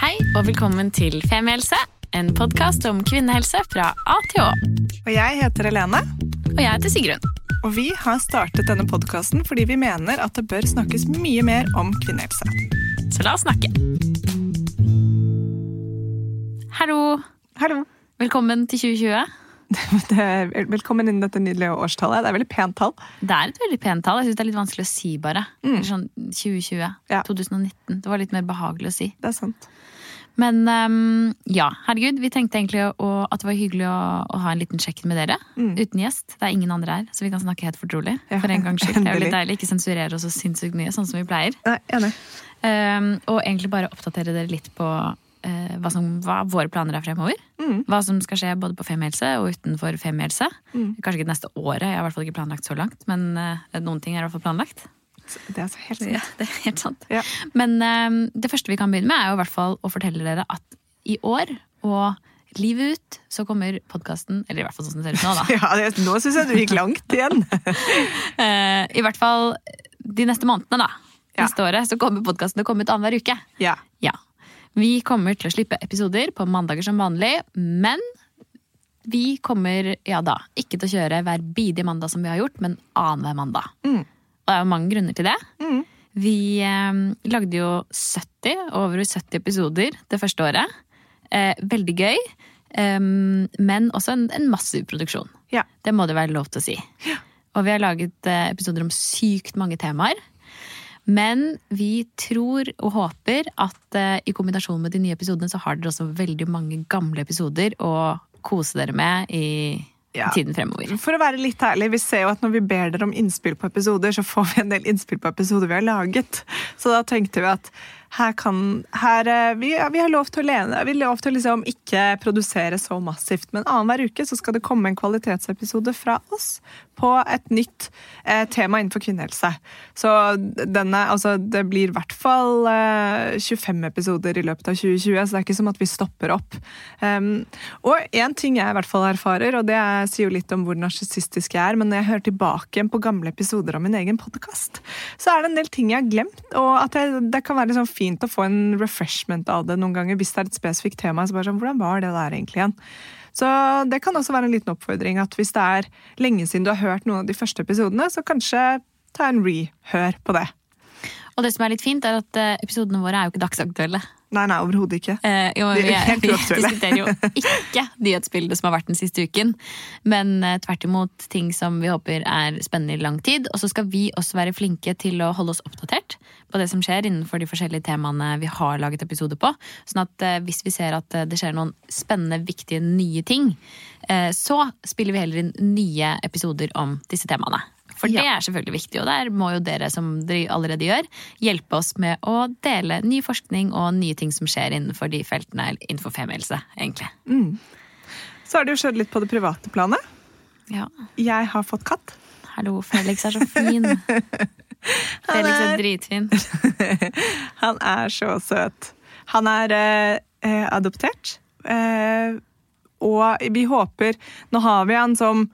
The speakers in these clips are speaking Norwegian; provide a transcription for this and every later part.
Hei og velkommen til Femihelse, en podkast om kvinnehelse fra A til Å. Og jeg heter Helene, Og jeg heter Sigrun. og vi har startet denne podkasten fordi vi mener at det bør snakkes mye mer om kvinnehelse. Så la oss snakke. Hallo. Hallo. Velkommen til 2020. Det er, velkommen inn i dette nydelige årstallet. Det er et veldig pent tall. Det er et veldig pent tall. Jeg synes det er litt vanskelig å si, bare. Mm. Sånn 2020. Ja. 2019. Det var litt mer behagelig å si. Det er sant. Men um, ja, herregud. Vi tenkte egentlig å, at det var hyggelig å, å ha en liten sjekk med dere. Uten gjest. Det er ingen andre her, så vi kan snakke helt fortrolig. Ja, For en gangs skyld. Det er jo litt deilig. Ikke sensurere oss så sinnssykt mye, sånn som vi pleier. Nei. Um, og egentlig bare oppdatere dere litt på uh, hva, som, hva våre planer er fremover. Mm. Hva som skal skje både på Femihelse og utenfor Femihelse. Mm. Kanskje ikke det neste året, jeg har i hvert fall ikke planlagt så langt. Men uh, noen ting er i hvert fall planlagt. Det er så helt sant. Ja, det er helt sant. Ja. Men um, det første vi kan begynne med, er jo i hvert fall å fortelle dere at i år og livet ut så kommer podkasten Eller i hvert fall sånn det ser ut nå, da. Ja, det, nå syns jeg du gikk langt igjen. uh, I hvert fall de neste månedene, da. Ja. Neste året så kommer podkasten til å komme ut annenhver uke. Ja. Ja. Vi kommer til å slippe episoder på mandager som vanlig, men vi kommer ja da, ikke til å kjøre hver bidige mandag som vi har gjort, men annenhver mandag. Mm. Det er jo mange grunner til det. Mm. Vi eh, lagde jo 70, over 70 episoder det første året. Eh, veldig gøy, eh, men også en, en massiv produksjon. Ja. Det må det være lov til å si. Og vi har laget eh, episoder om sykt mange temaer. Men vi tror og håper at eh, i kombinasjon med de nye episodene, så har dere også veldig mange gamle episoder å kose dere med i, Ja. tiden fremover. For å være litt ærlig, vi ser jo at når vi ber dere om innspill på episoder, så får vi en del innspill på episoder vi har laget. Så da tenkte vi at her kan her, eh, vi, vi har lov til å lene, vi har lov til å liksom ikke produsere så massivt, men annenhver uke så skal det komme en kvalitetsepisode fra oss på et nytt eh, tema innenfor kvinnehelse. Så denne, altså, det blir i hvert fall eh, 25 episoder i løpet av 2020, så det er ikke som at vi stopper opp. Um, og en ting jeg i hvert fall erfarer, og det er, sier jo litt om hvor narsissistisk jeg er, men når jeg hører tilbake på gamle episoder av min egen podkast, så er det en del ting jeg har glemt, og at jeg, det kan være liksom fint å få en refreshment av det noen ganger hvis det er et spesifikt tema. så bare sånn, Hvordan var det der egentlig igjen? Så det kan også være en liten oppfordring at hvis det er lenge siden du har hørt noen av de første episodene, så kanskje ta en rehør på det. Og det som er litt fint, er at eh, episodene våre er jo ikke dagsaktuelle. Nei, nei, overhodet ikke. Eh, jo, vi, vi diskuterer jo ikke nyhetsbildet som har vært den siste uken, men eh, tvert imot ting som vi håper er spennende i lang tid. Og så skal vi også være flinke til å holde oss oppdatert på det som skjer innenfor de forskjellige temaene vi har laget episoder på. Sånn at eh, hvis vi ser at eh, det skjer noen spennende, viktige, nye ting, eh, så spiller vi heller inn nye episoder om disse temaene. For det er selvfølgelig viktig, og der må jo dere, som dere allerede gjør, hjelpe oss med å dele ny forskning og nye ting som skjer innenfor de feltene, innenfor femihelse, egentlig. Så har det jo skjedd litt på det private planet. Ja. Jeg har fått katt. Hallo, Felix er så fin. Felix er dritfin. Han er så søt. Han er eh, eh, adoptert. Eh, og vi håper Nå har vi han som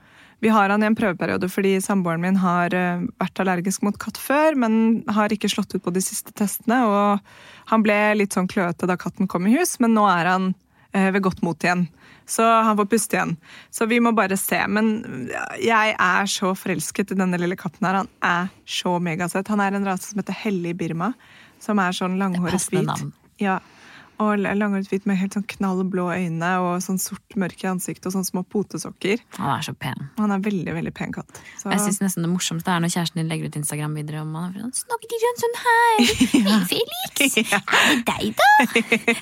vi har han i en prøveperiode fordi samboeren min har eh, vært allergisk mot katt før, men har ikke slått ut på de siste testene. Og han ble litt sånn kløete da katten kom i hus, men nå er han eh, ved godt mot igjen. Så han får puste igjen. Så vi må bare se. Men jeg er så forelsket i denne lille katten her. Han er så megasøt. Han er en rase som heter Hellig Birma, som er sånn langhåret hvit. Ja, og langhåret hvit med helt sånn knallblå øyne og sånn sort mørke i ansiktet og sånne små potesokker. Han er så pen. Han er veldig, veldig pen katt. Så, Jeg synes nesten det morsomste er når kjæresten din legger ut Instagram videre om han er sånn, 'Snakker til Jønsson sånn her? Hei, Felix! Er det deg, da?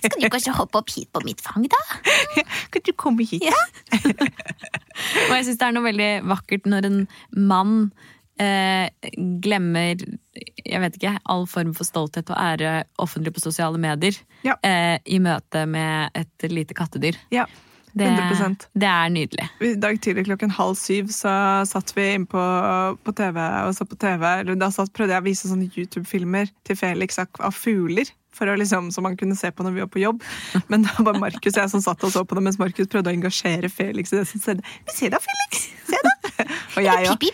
Skal du kanskje hoppe opp hit på mitt fang, da? kan du komme hit? Og jeg syns det er noe veldig vakkert når en mann eh, glemmer jeg vet ikke, all form for stolthet og ære offentlig på sosiale medier Ja. eh, i møte med et lite kattedyr. Ja, Det, 100%. det er nydelig. I dag tidlig klokken halv syv så satt vi inn på, på TV og så på TV. Da satt, prøvde jeg å vise sånne YouTube-filmer til Felix av, fugler. For å liksom, Som han kunne se på når vi var på jobb. Men det var Markus og jeg som satt og så på det, mens Markus prøvde å engasjere Felix i det som se da, Felix! Se da! Og jeg òg.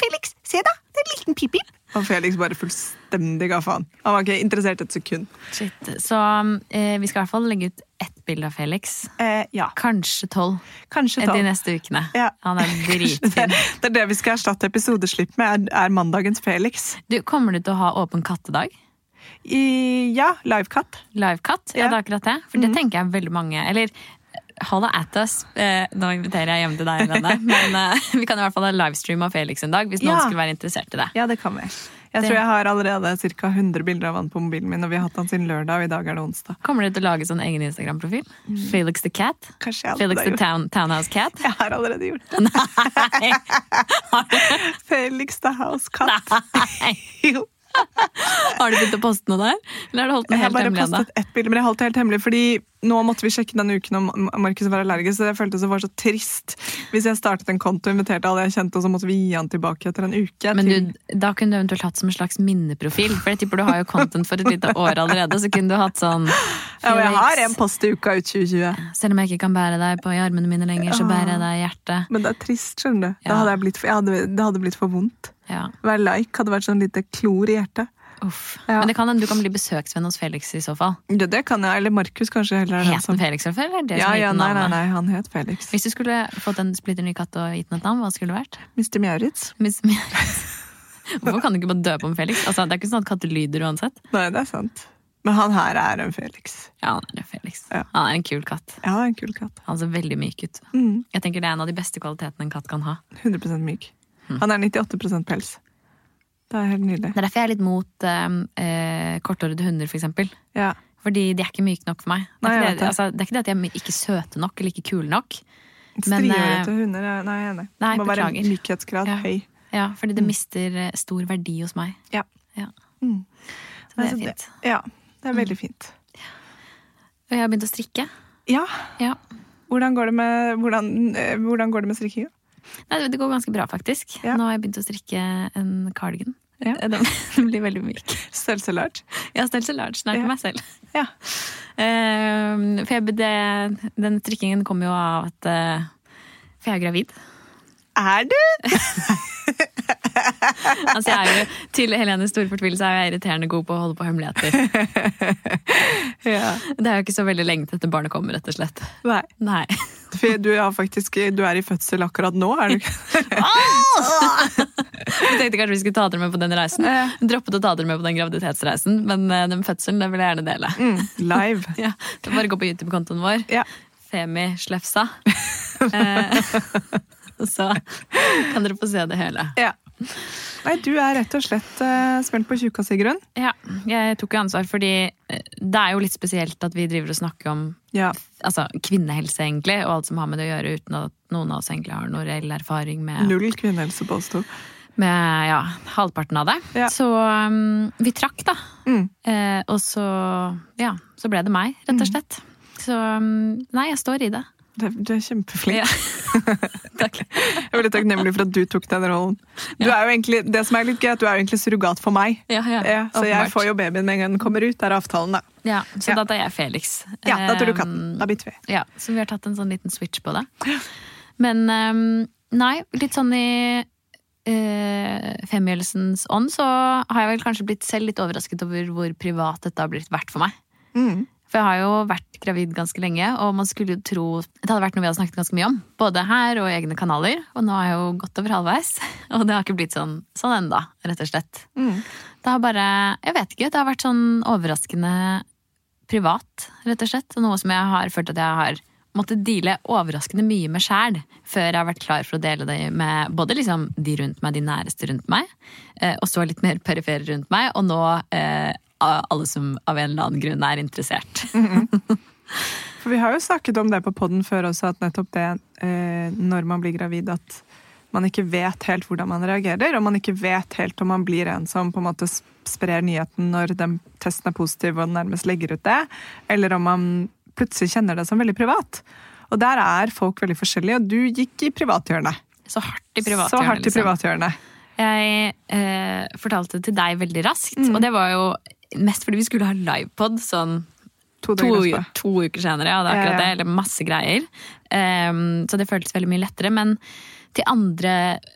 Felix, se da! Det er en liten pip-pip. Og Felix bare fullstendig ga faen. Han var ikke interessert et sekund. Shit. Så eh, vi skal i hvert fall legge ut ett bilde av Felix. Eh, ja, Kanskje tolv kanskje tolv. de neste ukene. Ja. Han er Det, dritfin. det er det vi skal erstatte episodeslipp med, er, er mandagens Felix. Du, kommer du til å ha åpen kattedag? I, ja, livekatt. Livekatt? Ja, Ja. det er akkurat det. For det tenker jeg veldig mange Eller holla at us. Eh, nå inviterer jeg hjem til deg, Helene. Men eh, vi kan i hvert fall ha livestream av Felix en dag, hvis noen Ja. skulle være interessert i det. Ja, det kan vi. Jeg Det- tror jeg har allerede ca. 100 bilder av han på mobilen min, og vi har hatt han siden lørdag, og i dag er det onsdag. Kommer du til å lage sånn egen Instagram-profil? Felix the Cat? Kanskje jeg Felix the town, Townhouse Cat? Jeg har allerede gjort det. Nei! Felix the House Cat. Nei. Jo. Har du begynt å poste noe der? Eller har du holdt den helt hemmelig? Jeg har bare postet ett bilde, men jeg holdt det helt hemmelig, fordi nå måtte vi sjekke denne uken om Markus var allergisk, så jeg følte det var så trist hvis jeg startet en konto og inviterte alle jeg kjente, og så måtte vi gi han tilbake etter en uke. Men du, da kunne du eventuelt hatt som en slags minneprofil. For jeg tipper du har jo content for et lite år allerede. Så kunne du hatt sånn ja, og jeg har en post i uka ut 2020. Selv om jeg ikke kan bære deg på i armene mine lenger, så bærer jeg deg i hjertet. Men det er trist, skjønner du. Ja. Det, hadde blitt hadde, det hadde blitt for vondt. Ja, Hver like hadde vært sånn lite klor i hjertet. uff. Ja. Men det kan hende du kan bli besøksvenn hos Felix i så fall. Det, det kan jeg, eller Markus kanskje heller. er Het som- han Felix fra før? eller er det Ja, ja, nei, nei, nei, han het Felix. Hvis du skulle fått en splitter ny katt og gitt den et navn, hva skulle det vært? Mr. Mjauritz. Hvorfor kan du ikke bare døpe om Felix? Altså, det er ikke sånn at katter lyder uansett. Nei, det er sant. Men han her er en Felix. Ja, han er Felix. Ja. Han er en kul katt. Ja, en kul katt. Han ser veldig myk ut. Mm, Jeg tenker Det er en av de beste kvalitetene en katt kan ha. 100% myk. Han er 98% pels. Det er helt nydelig. Det er derfor jeg er litt mot eh, eh, korthårede hunder, for eksempel. Ja. Fordi de er ikke myke nok for meg. Det er, nei, det, det. altså, det er ikke det at de er ikke søte nok eller ikke kule nok. Men, Striårete hunder er Nei, jeg er enig. Det må være beklager. mykhetsgrad Ja. høy. Ja, fordi det mister eh, stor verdi hos meg. Ja. Ja. Mm. Så det er Altså, fint. Ja, det er veldig fint. Og jeg har begynt å strikke. Ja, Ja. hvordan går det med, hvordan, eh, hvordan går det med strikkinga? Nei, det går ganske bra, faktisk. Ja. Nå har jeg begynt å strikke en cardigan. Ja. Den, blir veldig myk. Størrelse large? Ja, størrelse large snart Ja. meg selv. Ja. Uh, for jeg, det, den strikkingen kommer jo av at uh, For jeg er gravid. Er du? Altså, jeg er jo, til Helenes store fortvilelse er jeg irriterende god på å holde på hemmeligheter. Ja. Det er jo ikke så veldig lenge til dette barnet kommer, rett og slett. Nei. Nei. Du, har faktisk, du er i fødsel akkurat nå, er du ikke? Jeg tenkte kanskje vi skulle ta dere med på den reisen. Droppet å ta dere med på den graviditetsreisen, men eh, den fødselen det vil jeg gjerne dele. Mm, live. Ja, bare gå på YouTube-kontoen vår. Ja. Femi Slefsa. Eh, så kan dere få se det hele. ja. Nei, du er rett og slett uh, smelt på tjukka, Sigrun. Ja, jeg tok jo ansvar fordi eh, det er jo litt spesielt at vi driver og snakker om Ja. altså, kvinnehelse, egentlig, og alt som har med det å gjøre, uten at noen av oss egentlig har noen reell erfaring med, Null kvinnehelse på oss to. med ja, halvparten av det. Ja. Så um, vi trakk, da. Mm. Eh, og så, ja, så ble det meg, rett og slett. Så um, nei, jeg står i det. Du er, er kjempeflink. Ja. Takk. Jeg er veldig takknemlig for at du tok den rollen. Du er jo egentlig, det som er litt gøy, er at du er jo egentlig surrogat for meg. Ja, ja, Ja, så jeg får jo babyen med en gang den kommer ut. Der er avtalen, da. Ja, så Ja. da tar jeg Felix. Ja, da tar du katten. Um, Da bytter vi. Ja, så vi har tatt en sånn liten switch på det. Men um, nei, litt sånn i uh, femgjørelsens ånd så har jeg vel kanskje blitt selv litt overrasket over hvor privat dette har blitt verdt for meg. Mm. For jeg har jo vært gravid ganske lenge, og man skulle jo tro det hadde vært noe vi hadde snakket ganske mye om. Både her og i egne kanaler. Og nå er jeg jo godt over halvveis. Og det har ikke blitt sånn, sånn enda, rett og slett. Mm. Det har bare Jeg vet ikke. Det har vært sånn overraskende privat, rett og slett. Og noe som jeg har følt at jeg har måttet deale overraskende mye med sjæl før jeg har vært klar for å dele det med både liksom de rundt meg, de næreste rundt meg, eh, og så litt mer perifere rundt meg, og nå eh, alle som av en eller annen grunn er interessert. For vi har jo snakket om det på podden før også, at nettopp det eh, når man blir gravid, at man ikke vet helt hvordan man reagerer, og man ikke vet helt om man blir en som på en måte sprer nyheten når den testen er positiv og nærmest legger ut det, eller om man plutselig kjenner det som veldig privat. Og der er folk veldig forskjellige, og du gikk i privathjørnet. Så hardt i privathjørnet. Så hardt i liksom. Jeg eh, fortalte det til deg veldig raskt, og det var jo mest fordi vi skulle ha livepod sånn To to, to uker senere. Ja, det er akkurat det, eller masse greier. Um, så det føltes veldig mye lettere. Men til andre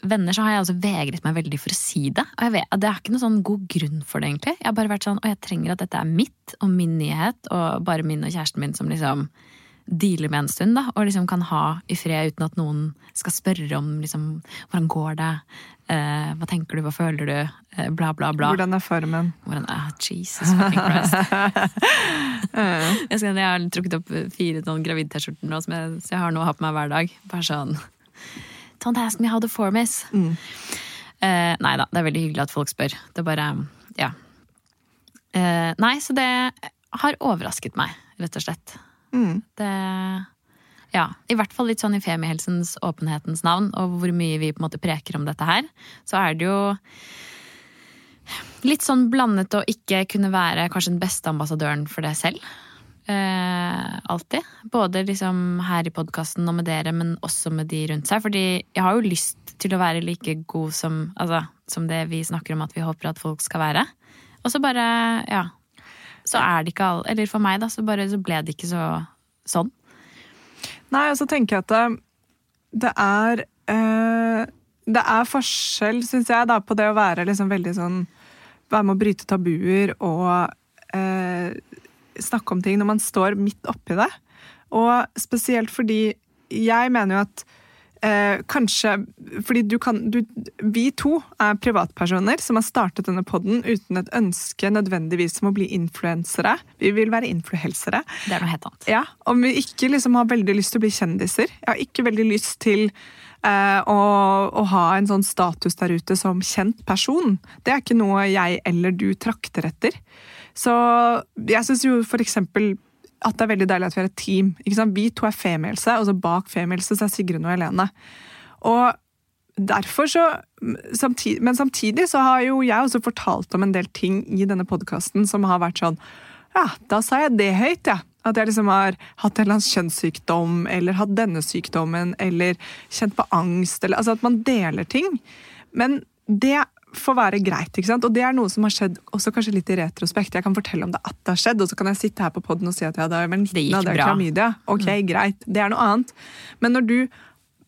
venner så har jeg også vegret meg veldig for å si det. Og jeg vet, det er ikke noen sånn god grunn for det, egentlig. Jeg har bare vært sånn, og jeg trenger at dette er mitt og min nyhet, og bare min og kjæresten min som liksom dealer med en stund, da. Og liksom kan ha i fred uten at noen skal spørre om liksom hvordan går det, eh, hva tenker du, hva føler du, eh, bla, bla, bla. Hvordan er formen? Hvordan, er, Jesus fucking Christ. jeg, skal, jeg har trukket opp fire sånn gravid-T-skjorter nå, som jeg, jeg har noe å ha på meg hver dag. Bare sånn Don't ask me how the form is. Mm. Eh, nei da, det er veldig hyggelig at folk spør. Det er bare Ja. Eh, nei, så det har overrasket meg, rett og slett. Mm. Det ja, I hvert fall litt sånn i femihelsens åpenhetens navn, og hvor mye vi på en måte preker om dette her, så er det jo litt sånn blandet å ikke kunne være kanskje den beste ambassadøren for det selv. Eh, alltid. Både liksom her i podkasten og med dere, men også med de rundt seg. Fordi jeg har jo lyst til å være like god som, altså, som det vi snakker om at vi håper at folk skal være. Og så bare, ja. Så er det ikke alle Eller for meg, da, så, bare, så ble det ikke så sånn. Nei, og så tenker jeg at det, det er eh, Det er forskjell, syns jeg, da, på det å være liksom veldig sånn Være med å bryte tabuer og eh, snakke om ting når man står midt oppi det. Og spesielt fordi jeg mener jo at eh, kanskje Fordi du kan du, Vi to er privatpersoner som har startet denne poden uten et ønske nødvendigvis om å bli influensere. Vi vil være influensere. Det er noe helt annet. Ja, Om vi ikke liksom har veldig lyst til å bli kjendiser. Jeg har ikke veldig lyst til eh, å, å ha en sånn status der ute som kjent person. Det er ikke noe jeg eller du trakter etter. Så jeg syns jo for eksempel at det er veldig deilig at vi er et team. Vi to er femielse, og så bak femielse er Sigrun og Helene. Og derfor så samtid, Men samtidig så har jo jeg også fortalt om en del ting i denne podkasten som har vært sånn Ja, da sa jeg det høyt, ja. At jeg liksom har hatt en eller annen kjønnssykdom, eller hatt denne sykdommen, eller kjent på angst, eller altså at man deler ting. Men det får være greit. ikke sant? Og det er noe som har skjedd også kanskje litt i retrospekt. Jeg kan fortelle om det at det har skjedd, og så kan jeg sitte her på poden og si at ja, er jeg 19 Det gikk jeg bra. klamydia. Ok, greit. Det er noe annet. Men når du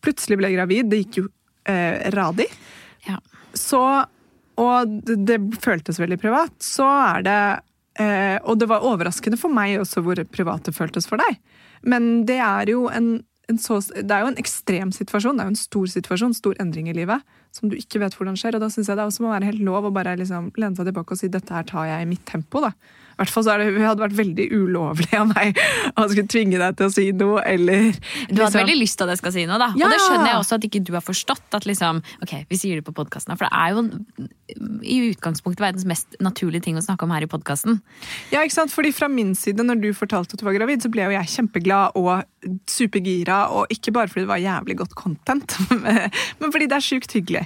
plutselig ble gravid, det gikk jo eh, radig, Ja. så Og det, det føltes veldig privat, så er det eh, Og det var overraskende for meg også hvor privat det føltes for deg. Men det er jo en, en så, det er jo en ekstrem situasjon, det er jo en stor situasjon, stor endring i livet, som du ikke vet hvordan skjer. Og da syns jeg det også må være helt lov å bare liksom lene seg tilbake og si dette her tar jeg i mitt tempo. da. I hvert fall så det, hadde vært veldig ulovlig av meg å skulle tvinge deg til å si noe, eller Du hadde liksom- veldig lyst til at jeg skal si noe, da. Ja! Og det skjønner jeg også at ikke du har forstått. At liksom, ok, vi sier det på podkasten, for det er jo i utgangspunktet verdens mest naturlige ting å snakke om her i podkasten. Ja, ikke sant? Fordi fra min side, når du fortalte at du var gravid, så ble jo jeg kjempeglad og supergira, og ikke bare fordi det var jævlig godt content, men fordi det er sjukt hyggelig.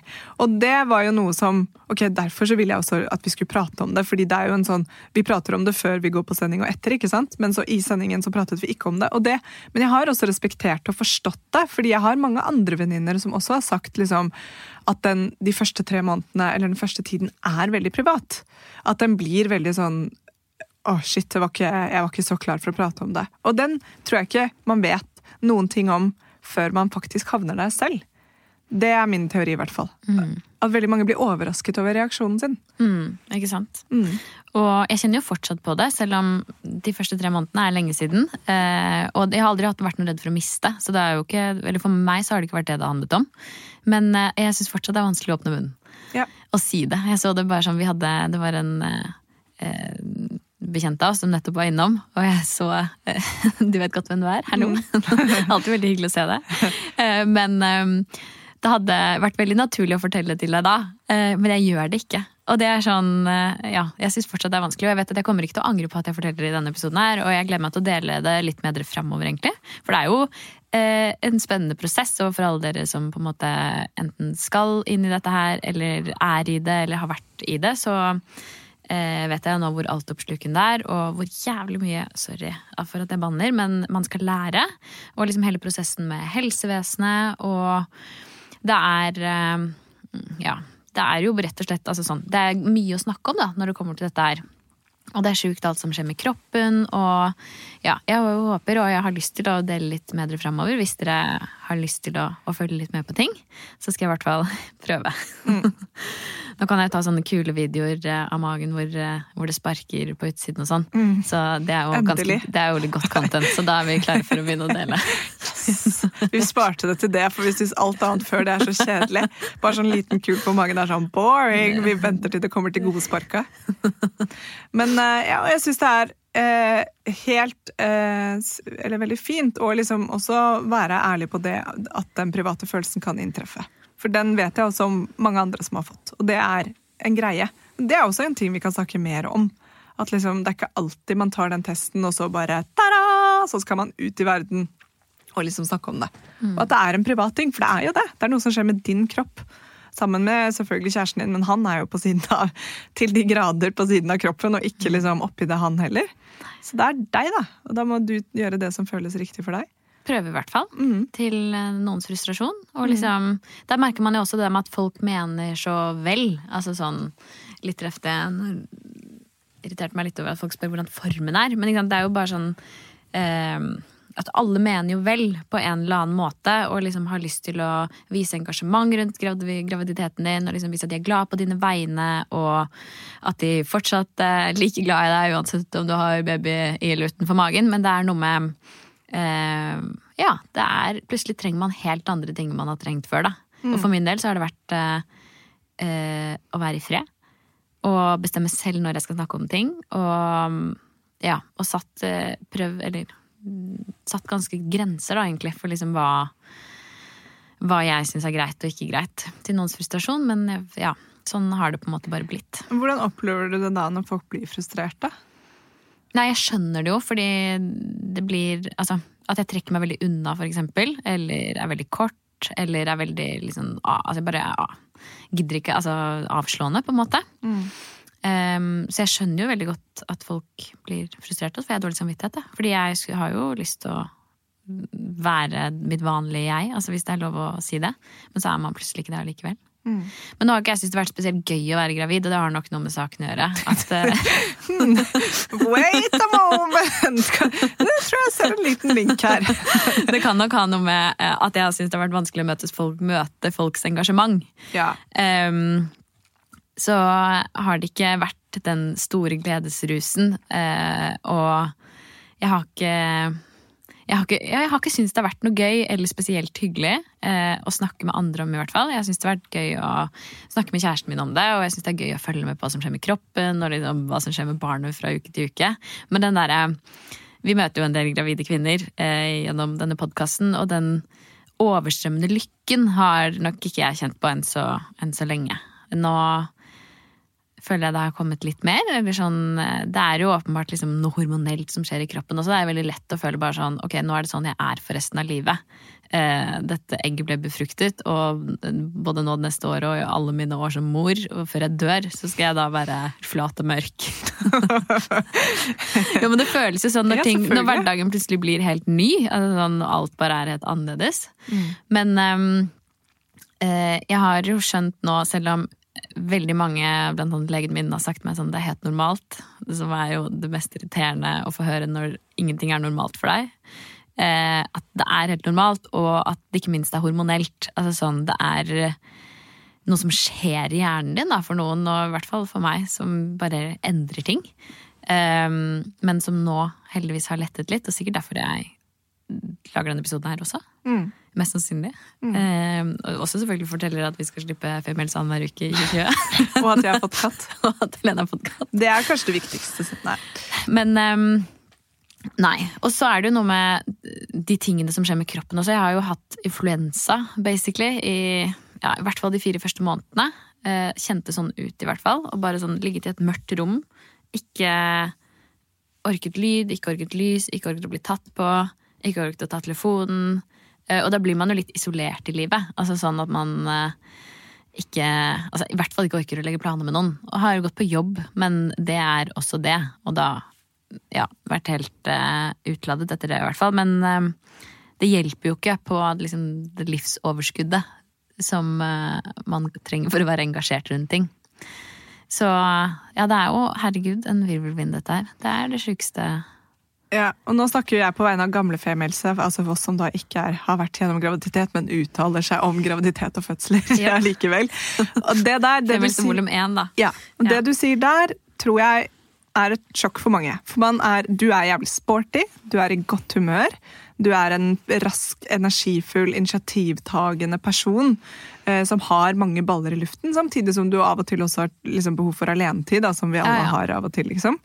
Og det var jo noe som Ok, derfor så ville jeg også at vi skulle prate om det, fordi det er jo en sånn Vi prater om det før vi går på sending og etter, ikke sant? Men så i sendingen så pratet vi ikke om det. Og det men jeg har også respektert og forstått det, fordi jeg har mange andre venninner som også har sagt liksom at den, de første tre månedene, eller den første tiden, er veldig privat. At den blir veldig sånn å shit, det var ikke, jeg var ikke så klar for å prate om det. Og den tror jeg ikke man vet noen ting om før man faktisk havner der selv. Det er min teori, i hvert fall. At veldig mange blir overrasket over reaksjonen sin. Mm, ikke sant? Og jeg kjenner jo fortsatt på det, selv om de første tre månedene er lenge siden. Eh, og jeg har aldri vært noe redd for å miste, så det er jo ikke, eller for meg så har det ikke vært det det handlet om. Men eh, jeg syns fortsatt det er vanskelig å åpne munnen Ja. og si det. Jeg så det bare sånn, vi hadde, Det var en eh, bekjente bekjent av oss som nettopp var innom, og jeg så eh, Du vet godt hvem du er? Hallo! Alltid veldig hyggelig å se deg. Eh, men eh, det hadde vært veldig naturlig å fortelle til deg da, eh, men jeg gjør det ikke. Og det er sånn, eh, ja, jeg syns fortsatt det er vanskelig, og jeg vet at jeg kommer ikke til å angre på at jeg forteller det i denne episoden her, og jeg gleder meg til å dele det litt med dere framover, egentlig. For det er jo eh, en spennende prosess, og for alle dere som på en måte enten skal inn i dette her, eller er i det, eller har vært i det, så eh, vet jeg nå hvor altoppslukende det er, og hvor jævlig mye Sorry for at jeg banner, men man skal lære. Og liksom hele prosessen med helsevesenet, og det er eh, Ja. Det er jo rett og slett altså sånn, Det er mye å snakke om da, når det kommer til dette her. Og det er sjukt alt som skjer med kroppen. Og ja, jeg håper og jeg har lyst til å dele litt med dere framover. Hvis dere har lyst til å, å, følge litt med på ting, så skal jeg i hvert fall prøve. Mm. Nå kan jeg ta sånne kule videoer eh, av magen hvor, eh, hvor det sparker på utsiden og sånn. Mm. Så det er, jo ganske, det er jo litt godt content, så da er vi klare for å begynne å dele. Vi sparte det til det, for vi syns alt annet før det er så kjedelig. Bare sånn liten kul på magen er sånn boring. Vi venter til det kommer til godsparka. Men eh, ja, jeg syns det er eh, helt eh, Eller veldig fint å liksom også være ærlig på det at den private følelsen kan inntreffe. For den vet jeg også om mange andre som har fått. Og det er en greie. Det er også en ting vi kan snakke mer om. At liksom, det er ikke alltid man tar den testen, og så bare ta-da! Så skal man ut i verden og liksom snakke om det. Mm. Og at det er en privat ting, for det er jo det. Det er noe som skjer med din kropp. Sammen med selvfølgelig kjæresten din, men han er jo på siden av, til de grader på siden av kroppen, og ikke mm. liksom oppi det, han heller. Så det er deg, da. Og da må du gjøre det som føles riktig for deg. Prøve, i hvert fall. Mm. Til eh, noens frustrasjon. Og mm. liksom, mm. Der merker man jo også det med at folk mener så vel. Altså sånn litt røft det irriterte meg litt over at folk spør hvordan formen er. Men det er jo bare sånn eh, at alle mener jo vel på en eller annen måte og liksom har lyst til å vise engasjement rundt graviditeten din og liksom vise at de er glad på dine vegne, og at de fortsatt er like glad i deg uansett om du har baby i eller utenfor magen. Men det er noe med eh, Ja, det er Plutselig trenger man helt andre ting man har trengt før, da. Mm. Og for min del så har det vært eh, eh, å være i fred. Og bestemme selv når jeg skal snakke om ting. Og ja, og satt eh, prøv, eller satt ganske grenser, da, egentlig, for liksom hva hva jeg syns er greit og ikke greit. Til noens frustrasjon, men ja, sånn har det på en måte bare blitt. Hvordan opplever du det da når folk blir frustrerte? Nei, jeg skjønner det jo, fordi det blir Altså, at jeg trekker meg veldig unna, for eksempel. Eller er veldig kort. Eller er veldig liksom Altså, jeg bare ah, gidder ikke. Altså avslående, på en måte. Mm. Um, så jeg skjønner jo veldig godt at folk blir frustrerte, for jeg har dårlig samvittighet. Da. Fordi jeg har jo lyst til å være mitt vanlige jeg, altså hvis det er lov å si det. Men så er man plutselig ikke det allikevel. Mm. Men nå har ikke jeg syntes det har vært spesielt gøy å være gravid, og det har nok noe med saken å gjøre. At, uh... Wait a moment! Det tror jeg ser en liten link her. det kan nok ha noe med eh, at jeg har syntes det har vært vanskelig å møte, folk, møte folks engasjement. Ja. Um, så har det ikke vært den store gledesrusen. Eh, og jeg har ikke jeg har ikke, jeg har ikke syntes det har vært noe gøy eller spesielt hyggelig eh, å snakke med andre om. i hvert fall. Jeg syns det har vært gøy å snakke med kjæresten min om det, og jeg syns det er gøy å følge med på hva som skjer med kroppen og liksom, hva som skjer med barnet fra uke til uke. Men den der, Vi møter jo en del gravide kvinner eh, gjennom denne podkasten, og den overstrømmende lykken har nok ikke jeg kjent på enn så, enn så lenge. Nå føler jeg det har kommet litt mer. Sånn, eh, det er jo åpenbart liksom noe hormonelt som skjer i kroppen også. Det er veldig lett å føle bare sånn ok, nå er det sånn jeg er for resten av livet. Eh, dette egget ble befruktet, og både nå det neste året og i alle mine år som mor, og før jeg dør, så skal jeg da være flat og mørk. jo, men det føles jo sånn når, ting, når hverdagen plutselig blir helt ny. Altså sånn, alt bare er helt annerledes. Mm. Men um, jeg har jo skjønt nå, selv om veldig mange, blant annet legen min, har sagt meg sånn det er helt normalt. Det Som er jo det mest irriterende å få høre når ingenting er normalt for deg. Eh, at det er helt normalt, og at det ikke minst er hormonelt. Altså sånn, det er noe som skjer i hjernen din, da, for noen, og i hvert fall for meg, som bare endrer ting. Eh, men som nå heldigvis har lettet litt, og sikkert derfor jeg lager denne episoden her også. Mm. Mest sannsynlig. Mm. Eh, også selvfølgelig forteller at vi skal slippe Femels annenhver uke i 2020. og at jeg har fått katt. og at Helene har fått katt. Det er kanskje det viktigste. Nei. Men um, Nei. Og så er det jo noe med de tingene som skjer med kroppen også. Jeg har jo hatt influensa, basically, i, ja, i hvert fall de fire første månedene. Eh, kjente sånn ut, i hvert fall. Og bare sånn ligget i et mørkt rom. Ikke orket lyd, ikke orket lys, ikke orket å bli tatt på. Ikke orket å ta telefonen. Eh, og da blir man jo litt isolert i livet. Altså sånn at man eh, ikke altså I hvert fall ikke orker å legge planer med noen. Og har jo gått på jobb, men det er også det. Og da ja, vært helt uh, utladet etter det, i hvert fall. Men uh, det hjelper jo ikke på liksom, det livsoverskuddet som uh, man trenger for å være engasjert rundt ting. Så ja, det er jo herregud en virvelvind, dette her. Det er det sjukeste. Ja, og nå snakker jeg på vegne av gamle femelse, altså for oss som da ikke er, har vært gjennom graviditet, men uttaler seg om graviditet og fødsler Ja. likevel. Og det der, det du sier, volum én, da. ja, og det Ja. du sier der, tror jeg er et sjokk for mange. For man er, du er jævlig sporty, du er i godt humør. Du er en rask, energifull, initiativtagende person eh, som har mange baller i luften, samtidig som du av og til også har liksom, behov for alenetid, da, som vi alle Ja, ja. har av og til. liksom.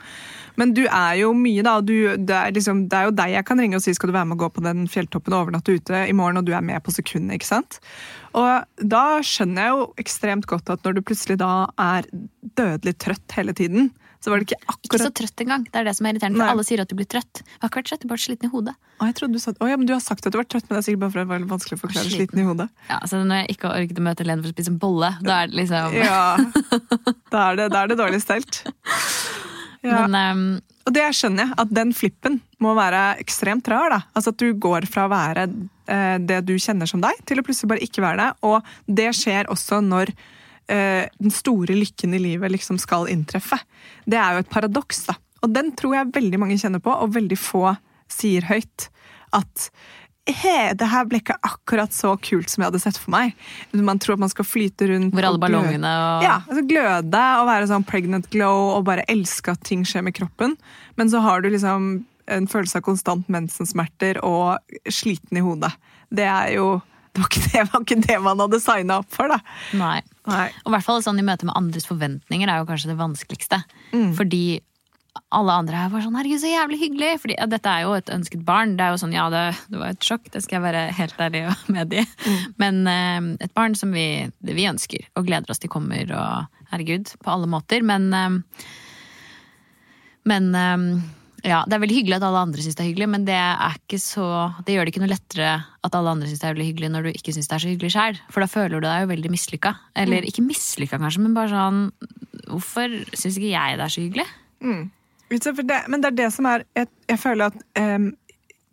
Men du er jo mye, da. Du, det, er liksom, det er jo deg jeg kan ringe og si skal du være med og gå på den fjelltoppen og overnatte ute i morgen, og du er med på sekundet. ikke sant? Og da skjønner jeg jo ekstremt godt at når du plutselig da er dødelig trøtt hele tiden, så var det ikke akkurat Ikke så trøtt engang. Det er det som er irriterende. Nei. For alle sier at du blir trøtt. Jeg har ikke vært trøtt, jeg er bare sliten i hodet. Å, jeg trodde du sa Å ja, men du har sagt at du var trøtt, men det er sikkert bare fordi det var vanskelig å forklare Sliten. sliten i hodet. Ja, så Når jeg ikke har orket å møte Lene for å spise en bolle, da er det liksom Ja, da er det, da er det dårlig stelt. Ja. Men um, Og det skjønner jeg, at den flippen må være ekstremt rar. da. Altså At du går fra å være eh, det du kjenner som deg, til å plutselig bare ikke være det. Og det skjer også når eh, den store lykken i livet liksom skal inntreffe. Det er jo et paradoks, da. Og den tror jeg veldig mange kjenner på, og veldig få sier høyt. At He, det her ble ikke akkurat så kult som jeg hadde sett for meg. Man tror at man skal flyte rundt hvor alle og ballongene og Ja, altså gløde og være sånn pregnant glow og bare elske at ting skjer med kroppen. Men så har du liksom en følelse av konstant mensensmerter og sliten i hodet. Det er jo Det var det, var ikke det man hadde signa opp for, da. Nei. Nei. Og i hvert fall sånn i møte med andres forventninger er jo kanskje det vanskeligste. Mm. Fordi alle andre her var sånn 'herregud, så jævlig hyggelig'. Fordi ja, dette er jo et ønsket barn. Det er jo sånn, ja, det, det var et sjokk, det skal jeg være helt ærlig og medgi. Mm. Men eh, et barn som vi, det vi ønsker, og gleder oss til kommer, og herregud, på alle måter. Men eh, Men eh, ja, det er veldig hyggelig at alle andre syns det er hyggelig, men det er ikke så Det gjør det ikke noe lettere at alle andre syns det er veldig hyggelig når du ikke syns det er så hyggelig sjøl. For da føler du deg jo veldig mislykka. Eller ikke mislykka, kanskje, men bare sånn Hvorfor syns ikke jeg det er så hyggelig? For det, men det er det som er Jeg, jeg føler at um,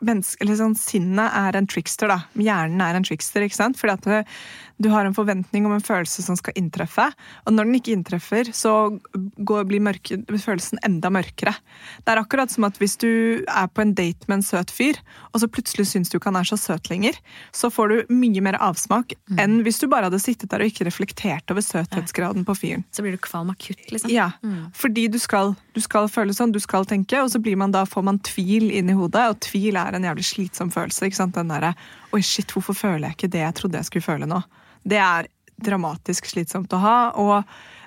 menneske, sånn, sinnet er en trickster. da. Hjernen er en trickster. ikke sant? Fordi at du, har en forventning om en følelse som skal inntreffe. Og når den ikke inntreffer, så går, blir mørke, følelsen enda mørkere. Det er akkurat som at hvis du er på en date med en søt fyr, og så plutselig syns du ikke han er så søt lenger, så får du mye mer avsmak enn hvis du bare hadde sittet der og ikke reflektert over søthetsgraden på fyren. Så blir du kvalm akutt, liksom. Ja, fordi du skal, du skal føle sånn, du skal tenke, og så blir man da, får man tvil inn i hodet, og tvil er en jævlig slitsom følelse. ikke sant? Den derre Oi, shit, hvorfor føler jeg ikke det jeg trodde jeg skulle føle nå? Det er dramatisk slitsomt å ha, og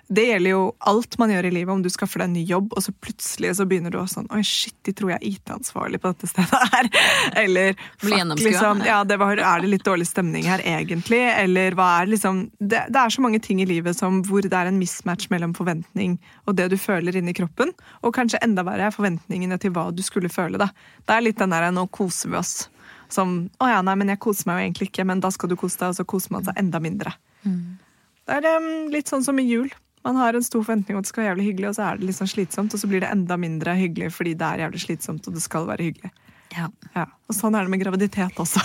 det gjelder jo alt man gjør i livet, om du skaffer deg en ny jobb, og så plutselig så begynner du å sånn Oi, shit, de tror jeg er IT-ansvarlig på dette stedet her. Eller fuck, liksom, ja, det var, er det litt dårlig stemning her egentlig? Eller hva er liksom det, det er så mange ting i livet som, hvor det er en mismatch mellom forventning og det du føler inni kroppen, og kanskje enda verre forventningene til hva du skulle føle. da. Det er litt den der 'nå koser vi oss'. Som 'å ja, nei, men jeg koser meg jo egentlig ikke', men da skal du kose deg, og så koser man seg enda mindre. Det er um, litt sånn som i jul. Man har en stor forventning om at det skal være jævlig hyggelig, og så er det litt sånn slitsomt, og så blir det enda mindre hyggelig fordi det er jævlig slitsomt, og det skal være hyggelig. Ja. Ja, og Sånn er det med graviditet også.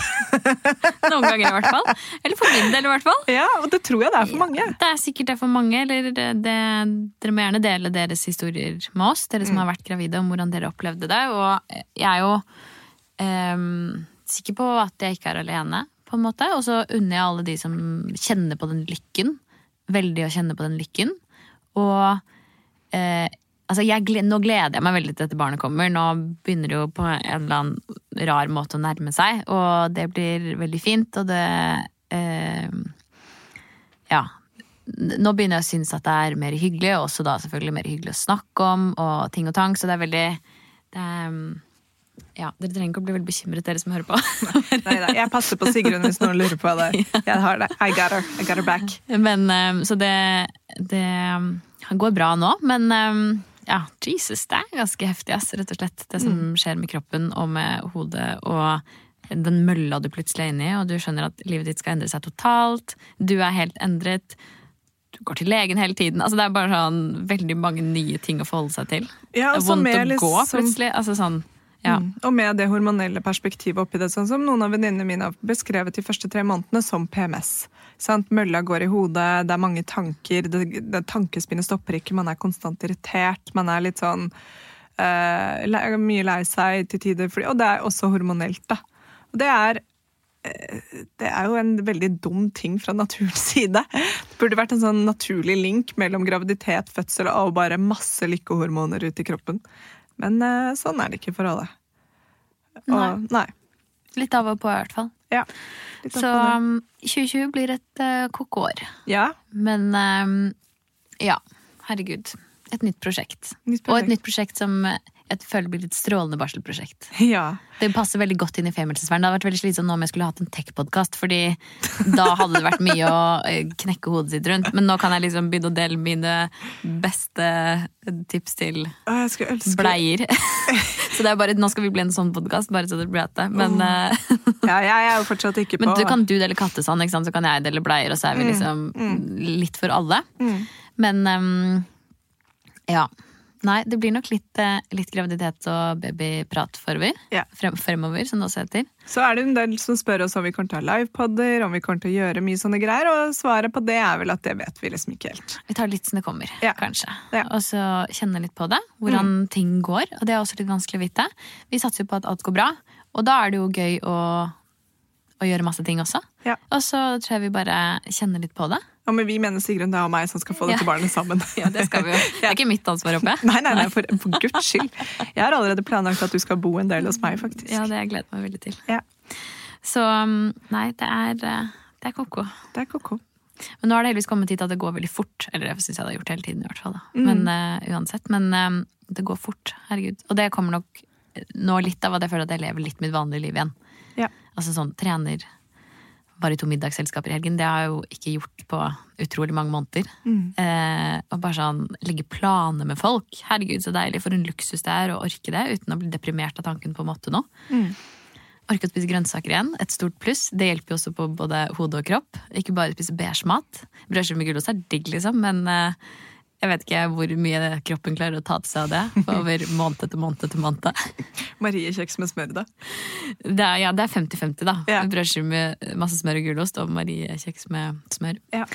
Noen ganger, i hvert fall. Eller for min del, i hvert fall. ja, Og det tror jeg det er for mange. Det er sikkert det for mange. Eller det, det, dere må gjerne dele deres historier med oss, dere som har vært gravide, om hvordan dere opplevde det. Og jeg er jo ehm, sikker på at jeg ikke er alene, på en måte. Og så unner jeg alle de som kjenner på den lykken. Veldig å kjenne på den lykken. Og eh, altså jeg, nå gleder jeg meg veldig til dette barnet kommer. Nå begynner det jo på en eller annen rar måte å nærme seg, og det blir veldig fint. Og det eh, Ja. Nå begynner jeg å synes at det er mer hyggelig, og også da selvfølgelig mer hyggelig å snakke om, og ting og tang, så det er veldig det er, Ja, dere trenger ikke å bli veldig bekymret, dere som hører på. Neida, jeg passer på Sigrun hvis noen lurer på det. Jeg har det. I got her. I got her back. Men, eh, så det, det eh, går bra nå, men eh, ja, Jesus, det er ganske heftig, ass, rett og slett. Det som skjer med kroppen og med hodet og den mølla du plutselig er inne i, og du skjønner at livet ditt skal endre seg totalt. Du er helt endret. Du går til legen hele tiden. Altså, det er bare sånn veldig mange nye ting å forholde seg til. Ja, det er vondt å gå liksom- plutselig. Altså sånn Ja. Mm. Og med det hormonelle perspektivet oppi det, sånn som noen av venninnene mine har beskrevet de første tre månedene som PMS. Sant? Mølla går i hodet, det er mange tanker, det, det tankespinnet stopper ikke, man er konstant irritert, man er litt sånn uh, mye lei seg til tider, og det er også hormonelt, da. Og det er eh, det er jo en veldig dum ting fra naturens side. Det burde vært en sånn naturlig link mellom graviditet, fødsel og bare masse lykkehormoner ute i kroppen. Men eh, sånn er det ikke for alle. Og, nei. Litt av og på, i hvert fall. Ja. Så um, 2020 blir et uh, koko-år. ja. Men um, ja, herregud. Et nytt prosjekt. Nytt Og et nytt prosjekt som uh, jeg føler blir et strålende barselprosjekt. Ja. Det passer veldig godt inn i feminismensverdenen. Det hadde vært veldig slitsomt nå om jeg skulle hatt en tech-podkast, fordi da hadde det vært mye å eh, knekke hodet sitt rundt. Men nå kan jeg liksom begynne å dele mine beste tips til bleier. Så det er bare, nå skal vi bli en sånn podkast, bare så det blir det. Men, oh. Ja, jeg er jo fortsatt ikke på men du kan du dele kattesand, ikke sant? så kan jeg dele bleier, og så er vi liksom litt for alle. Mm. Men um, ja. Nei, det blir nok litt, eh, litt graviditet og babyprat forover. Ja. Frem, fremover, som det også heter. Så er det en del som spør oss om vi kommer til å ha livepodder, om vi kommer til å gjøre mye sånne greier, og svaret på det er vel at det vet vi liksom ikke helt. Vi tar litt som det kommer, Ja. kanskje. Ja. Og så kjenne litt på det, hvordan ting går. Og det er også litt vanskelig å vite. Vi satser jo på at alt går bra, og da er det jo gøy å, å gjøre masse ting også. Ja. Og så tror jeg vi bare kjenner litt på det. Og men vi mener Sigrun, det er meg som skal få dette Ja. barnet sammen. Ja, det skal vi jo. Det er ikke mitt ansvar oppe. Nei, nei, nei, for, for guds skyld. Jeg har allerede planlagt at du skal bo en del hos meg, faktisk. Ja, det gleder jeg meg veldig til. Ja, Så um, nei, det er, eh, det er ko-ko. det er ko-ko. Men nå har det heldigvis kommet hit at det går veldig fort. Eller det syns jeg det har gjort hele tiden. i hvert fall. Mm. Men uh, uansett. Men eh, det går fort. Herregud. Og det kommer nok nå litt av at jeg føler at jeg lever litt mitt vanlige liv igjen. Ja. Altså sånn trener bare i to middagsselskaper i helgen. Det har jeg jo ikke gjort på utrolig mange måneder. Mm. Eh, og bare sånn legge planer med folk. Herregud, så deilig. For en luksus det er å orke det uten å bli deprimert av tanken på å måtte noe. Mm. Orke å spise grønnsaker igjen. Et stort pluss. Det hjelper jo også på både hode og kropp. Ikke bare spise beige mat. Brødskive med gulost er digg, liksom, men eh, jeg vet ikke hvor mye kroppen klarer å ta til seg av det over måned etter måned etter måned. Marie kjeks med smør, da. Det er, ja, det er 50-50, da. Ja. Brødskive med masse smør og gulost og Marie kjeks med smør. Ja.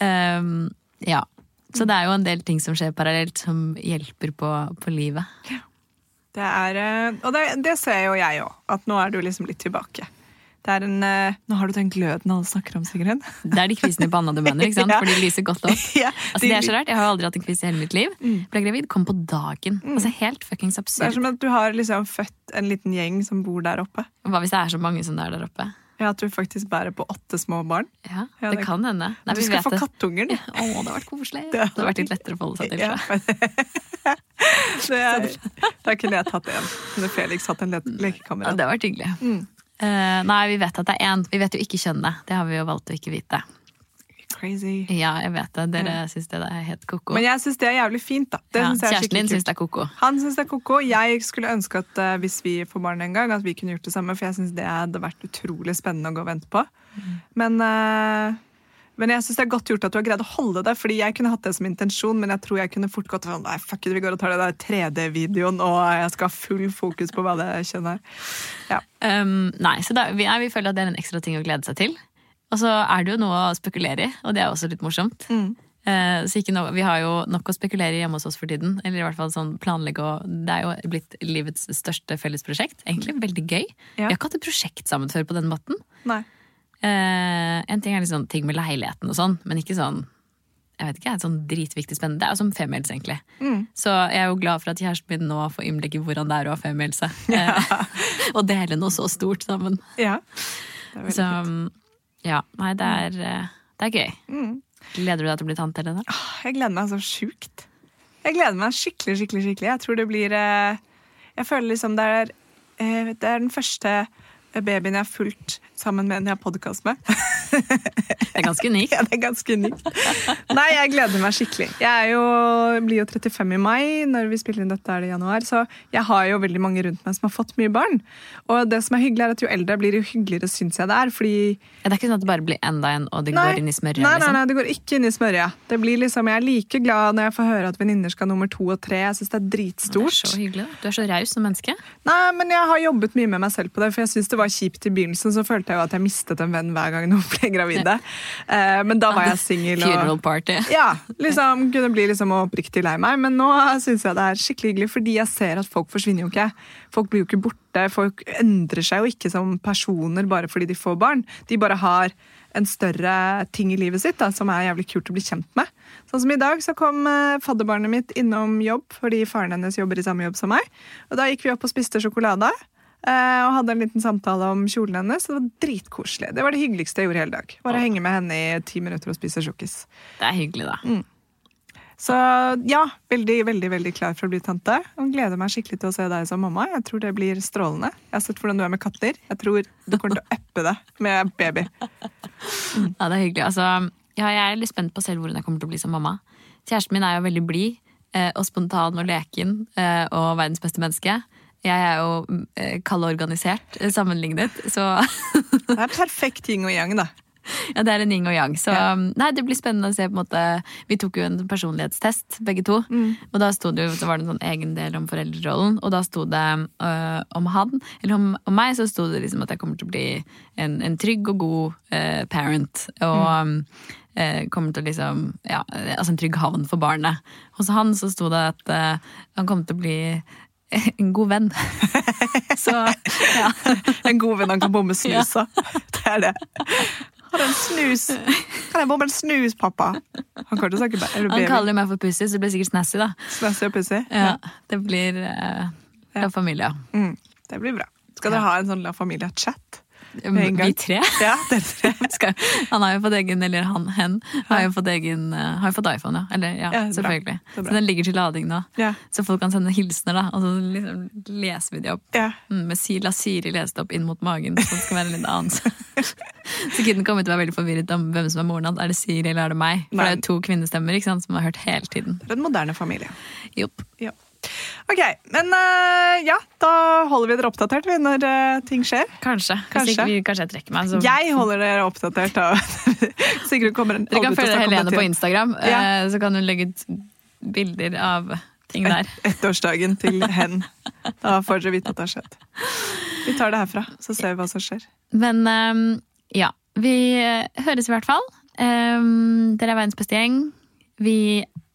Um, ja. Så det er jo en del ting som skjer parallelt, som hjelper på, på livet. Det er, eh, og det, det ser jo jeg òg, at nå er du liksom litt tilbake. Det er en, eh, Nå har du den gløden alle snakker om, Sigrun. Det er de kvisene på Anna du mener, ikke sant? For de lyser godt opp. Ja, Altså, det er så rart. Jeg har jo aldri hatt en kvis i hele mitt liv. Ble gravid, kom på dagen. Altså Helt fuckings Det er som at du har liksom født en liten gjeng som bor der oppe. Hva hvis det er så mange som det er der oppe? Ja, At du faktisk bærer på åtte små barn. Ja, Ja, det det- kan hende. Nei, du vi skal få det. Ja. Å, det har vært koselig. Det Det har vært litt lettere å forholde seg til. Ja. Det er, da kunne jeg tatt en. Kunne Felix hatt en le Ja, det har vært hyggelig. Mm. Eh, nei, vi vet at det er én. Vi vet jo ikke kjønnet. Det har vi jo valgt å ikke vite. Crazy. Ja, jeg vet det. Dere syns det er helt ko-ko. Men jeg syns det er jævlig fint, da. Ja, Kjæresten din syns det er ko-ko. Han syns det er ko-ko. Jeg skulle ønske at uh, hvis vi får barn en gang, at vi kunne gjort det samme, for jeg syns det hadde vært utrolig spennende å gå og vente på. Men, eh, men jeg syns det er godt gjort at du har greid å holde det, fordi jeg kunne hatt det som intensjon, men jeg tror jeg kunne fort gått sånn Nei, fuck it, vi går og tar det der 3D-videoen, og jeg skal ha full fokus på hva det kjønn er. Ja. Um, nei, så da, vi, er, vi føler at det er en ekstra ting å glede seg til. Og så er det jo noe å spekulere i, og det er også litt morsomt. Mm. Eh, så no, vi har jo nok å spekulere i hjemme hos oss for tiden. Eller i hvert fall sånn planlegge og Det er jo blitt livets største fellesprosjekt. Egentlig veldig gøy. Vi har ikke hatt et prosjekt sammen før på den måten. Nei. Eh, en ting er liksom ting med leiligheten og sånn, men ikke sånn jeg vet ikke, sånn dritviktig spennende. Det er jo som femmils, egentlig. Mm. Så jeg er jo glad for at kjæresten min nå får innblikk i hvordan det er å ha femmelse. Ja. og dele noe så stort sammen. Ja. Det er Så fint. ja, nei, det er, eh, det er gøy. Mm. Gleder du deg til å bli tante, Helene? Jeg gleder meg så sjukt. Jeg gleder meg skikkelig, skikkelig, skikkelig. Jeg tror det blir eh, Jeg føler liksom det er Det er den første babyen jeg har fulgt sammen med en jeg har podkast med. Det er ganske unikt. Ja, det er ganske unikt. Nei, jeg gleder meg skikkelig. Jeg jo, blir jo 35 i mai. Når vi spiller inn dette er det i januar. Så jeg har jo veldig mange rundt meg som har fått mye barn. Og det som er hyggelig, er at jo eldre blir, jo hyggeligere syns jeg det er. Fordi Ja, Det er ikke sånn at det bare blir enda en, og det Nei. går inn i smørja? Nei, nei, liksom. nei, det går ikke inn i smørja. Det blir liksom, jeg er like glad når jeg får høre at venninner skal nummer to og tre. Jeg syns det er dritstort. Det er så hyggelig. Du er så raus som menneske. Nei, men jeg har jobbet mye med meg selv på det, for jeg syns det var kjipt i begynnelsen. Så følte jeg jo at jeg mistet en venn hver gang noen ble gravide. Eh, men da var jeg singel. Funeral Og, party. ja, liksom kunne bli liksom oppriktig lei meg. Men nå syns jeg det er skikkelig hyggelig, fordi jeg ser at folk forsvinner jo ikke. Folk blir jo ikke borte. Folk endrer seg jo ikke som personer bare fordi de får barn. De bare har en større ting i livet sitt da, som er jævlig kult å bli kjent med. Sånn som I dag så kom eh, fadderbarnet mitt innom jobb fordi faren hennes jobber i samme jobb som meg. Og Da gikk vi opp og spiste sjokolade og hadde en liten samtale om kjolen hennes. Det var dritkoselig. Det var det hyggeligste jeg gjorde hele dag. Bare henge med henne i ti minutter og spise sjokkis. Det er hyggelig, da. Så ja, veldig, veldig veldig klar for å bli tante. Og gleder meg skikkelig til å se deg som mamma. Jeg tror det blir strålende. Jeg har sett hvordan du er med katter. Jeg tror du kommer til å uppe det med baby. Ja, det er hyggelig. Altså, ja, jeg er litt spent på selv hvordan jeg kommer til å bli som mamma. Kjæresten min er jo veldig blid eh, og spontan og leken eh, og verdens beste menneske. Jeg er jo eh, kald og organisert eh, sammenlignet, så Det er perfekt yin og yang, da. ja, det er en yin og yang. Så Ja. nei, det blir spennende å se. på en måte Vi tok jo en personlighetstest, begge to. Og da sto det jo, så var det en sånn egen del om foreldrerollen, og da sto det øh, om han, eller om, om meg, så sto det liksom at jeg kommer til å bli en, en trygg og god øh, parent. Og øh, kommer til å liksom Ja, altså en trygg havn for barnet. Hos han så sto det at øh, han kommer til å bli en god venn. så ja. En god venn han kan bomme snus av. Det er det. Har du en snus? Kan jeg bomme en snus, pappa? Han Han kaller meg for Pussy, så det blir sikkert Snassy, da. Snassy og pussy. Ja, det blir uh, La Familia. Mm, det blir bra. Skal dere ha en sånn La Familia-chat? Vi tre. Ja, tre. Han har jo fått egen, eller han, hen, har jo fått egen eh, Har jo fått iPhone, ja. Eller, ja, Ja, selvfølgelig. Så den ligger til lading nå. Ja. Så folk kan sende hilsener, da. Og så liksom leser vi de opp. Ja. Mm, med la Siri lese det opp inn mot magen, så det skal være en litt annen. så kiden kommer til å være veldig forvirret om hvem som er moren hans. Er det Siri eller er det meg? For Nei. det er jo to kvinnestemmer sant, som har hørt hele tiden. Det er en moderne familie. Jopp. Ja. Ok, men uh, ja, da holder vi dere oppdatert vi, når uh, ting skjer. Kanskje. Kanskje. Ikke vi, kanskje jeg trekker meg. Så Jeg holder dere oppdatert. Da. Sigrun kommer Dere kan følge Helene på. Instagram, Ja. uh, så kan hun legge ut bilder av ting der. Et, ettårsdagen til hen. Da får dere vite at det har skjedd. Vi tar det herfra, så ser vi hva som skjer. Men ehm, ja, vi høres i hvert fall. Um, dere er verdens beste gjeng. Vi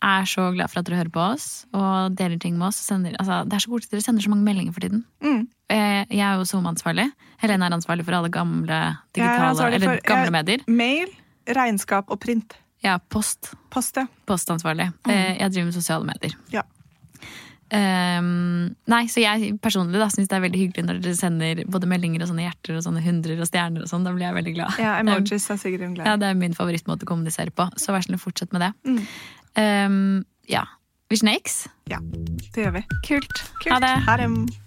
er så glad for at dere hører på oss og deler ting med oss. Sender, altså, det er så koselig, Dere sender så mange meldinger for tiden. Mm. Eh, Jeg er jo SoMe-ansvarlig. Helene er ansvarlig for alle gamle digitale, eller gamle medier. Mail, regnskap og print. Ja, post. Post, ja. Postansvarlig. Mm. Jeg driver med sosiale medier. ja. Um, nei, så jeg personlig da syns det er veldig hyggelig når dere sender både meldinger og sånne hjerter og sånne hundrer og stjerner og sånn. Da blir jeg veldig glad. ja emojis er Sigrun glad. Ja, det er min favorittmåte å kommunisere på, så vær snill fortsett med det. Mm. Ehm, ja. Vi snakkes. Ja, det gjør vi. Kult. Kult. Ha det. Ha det.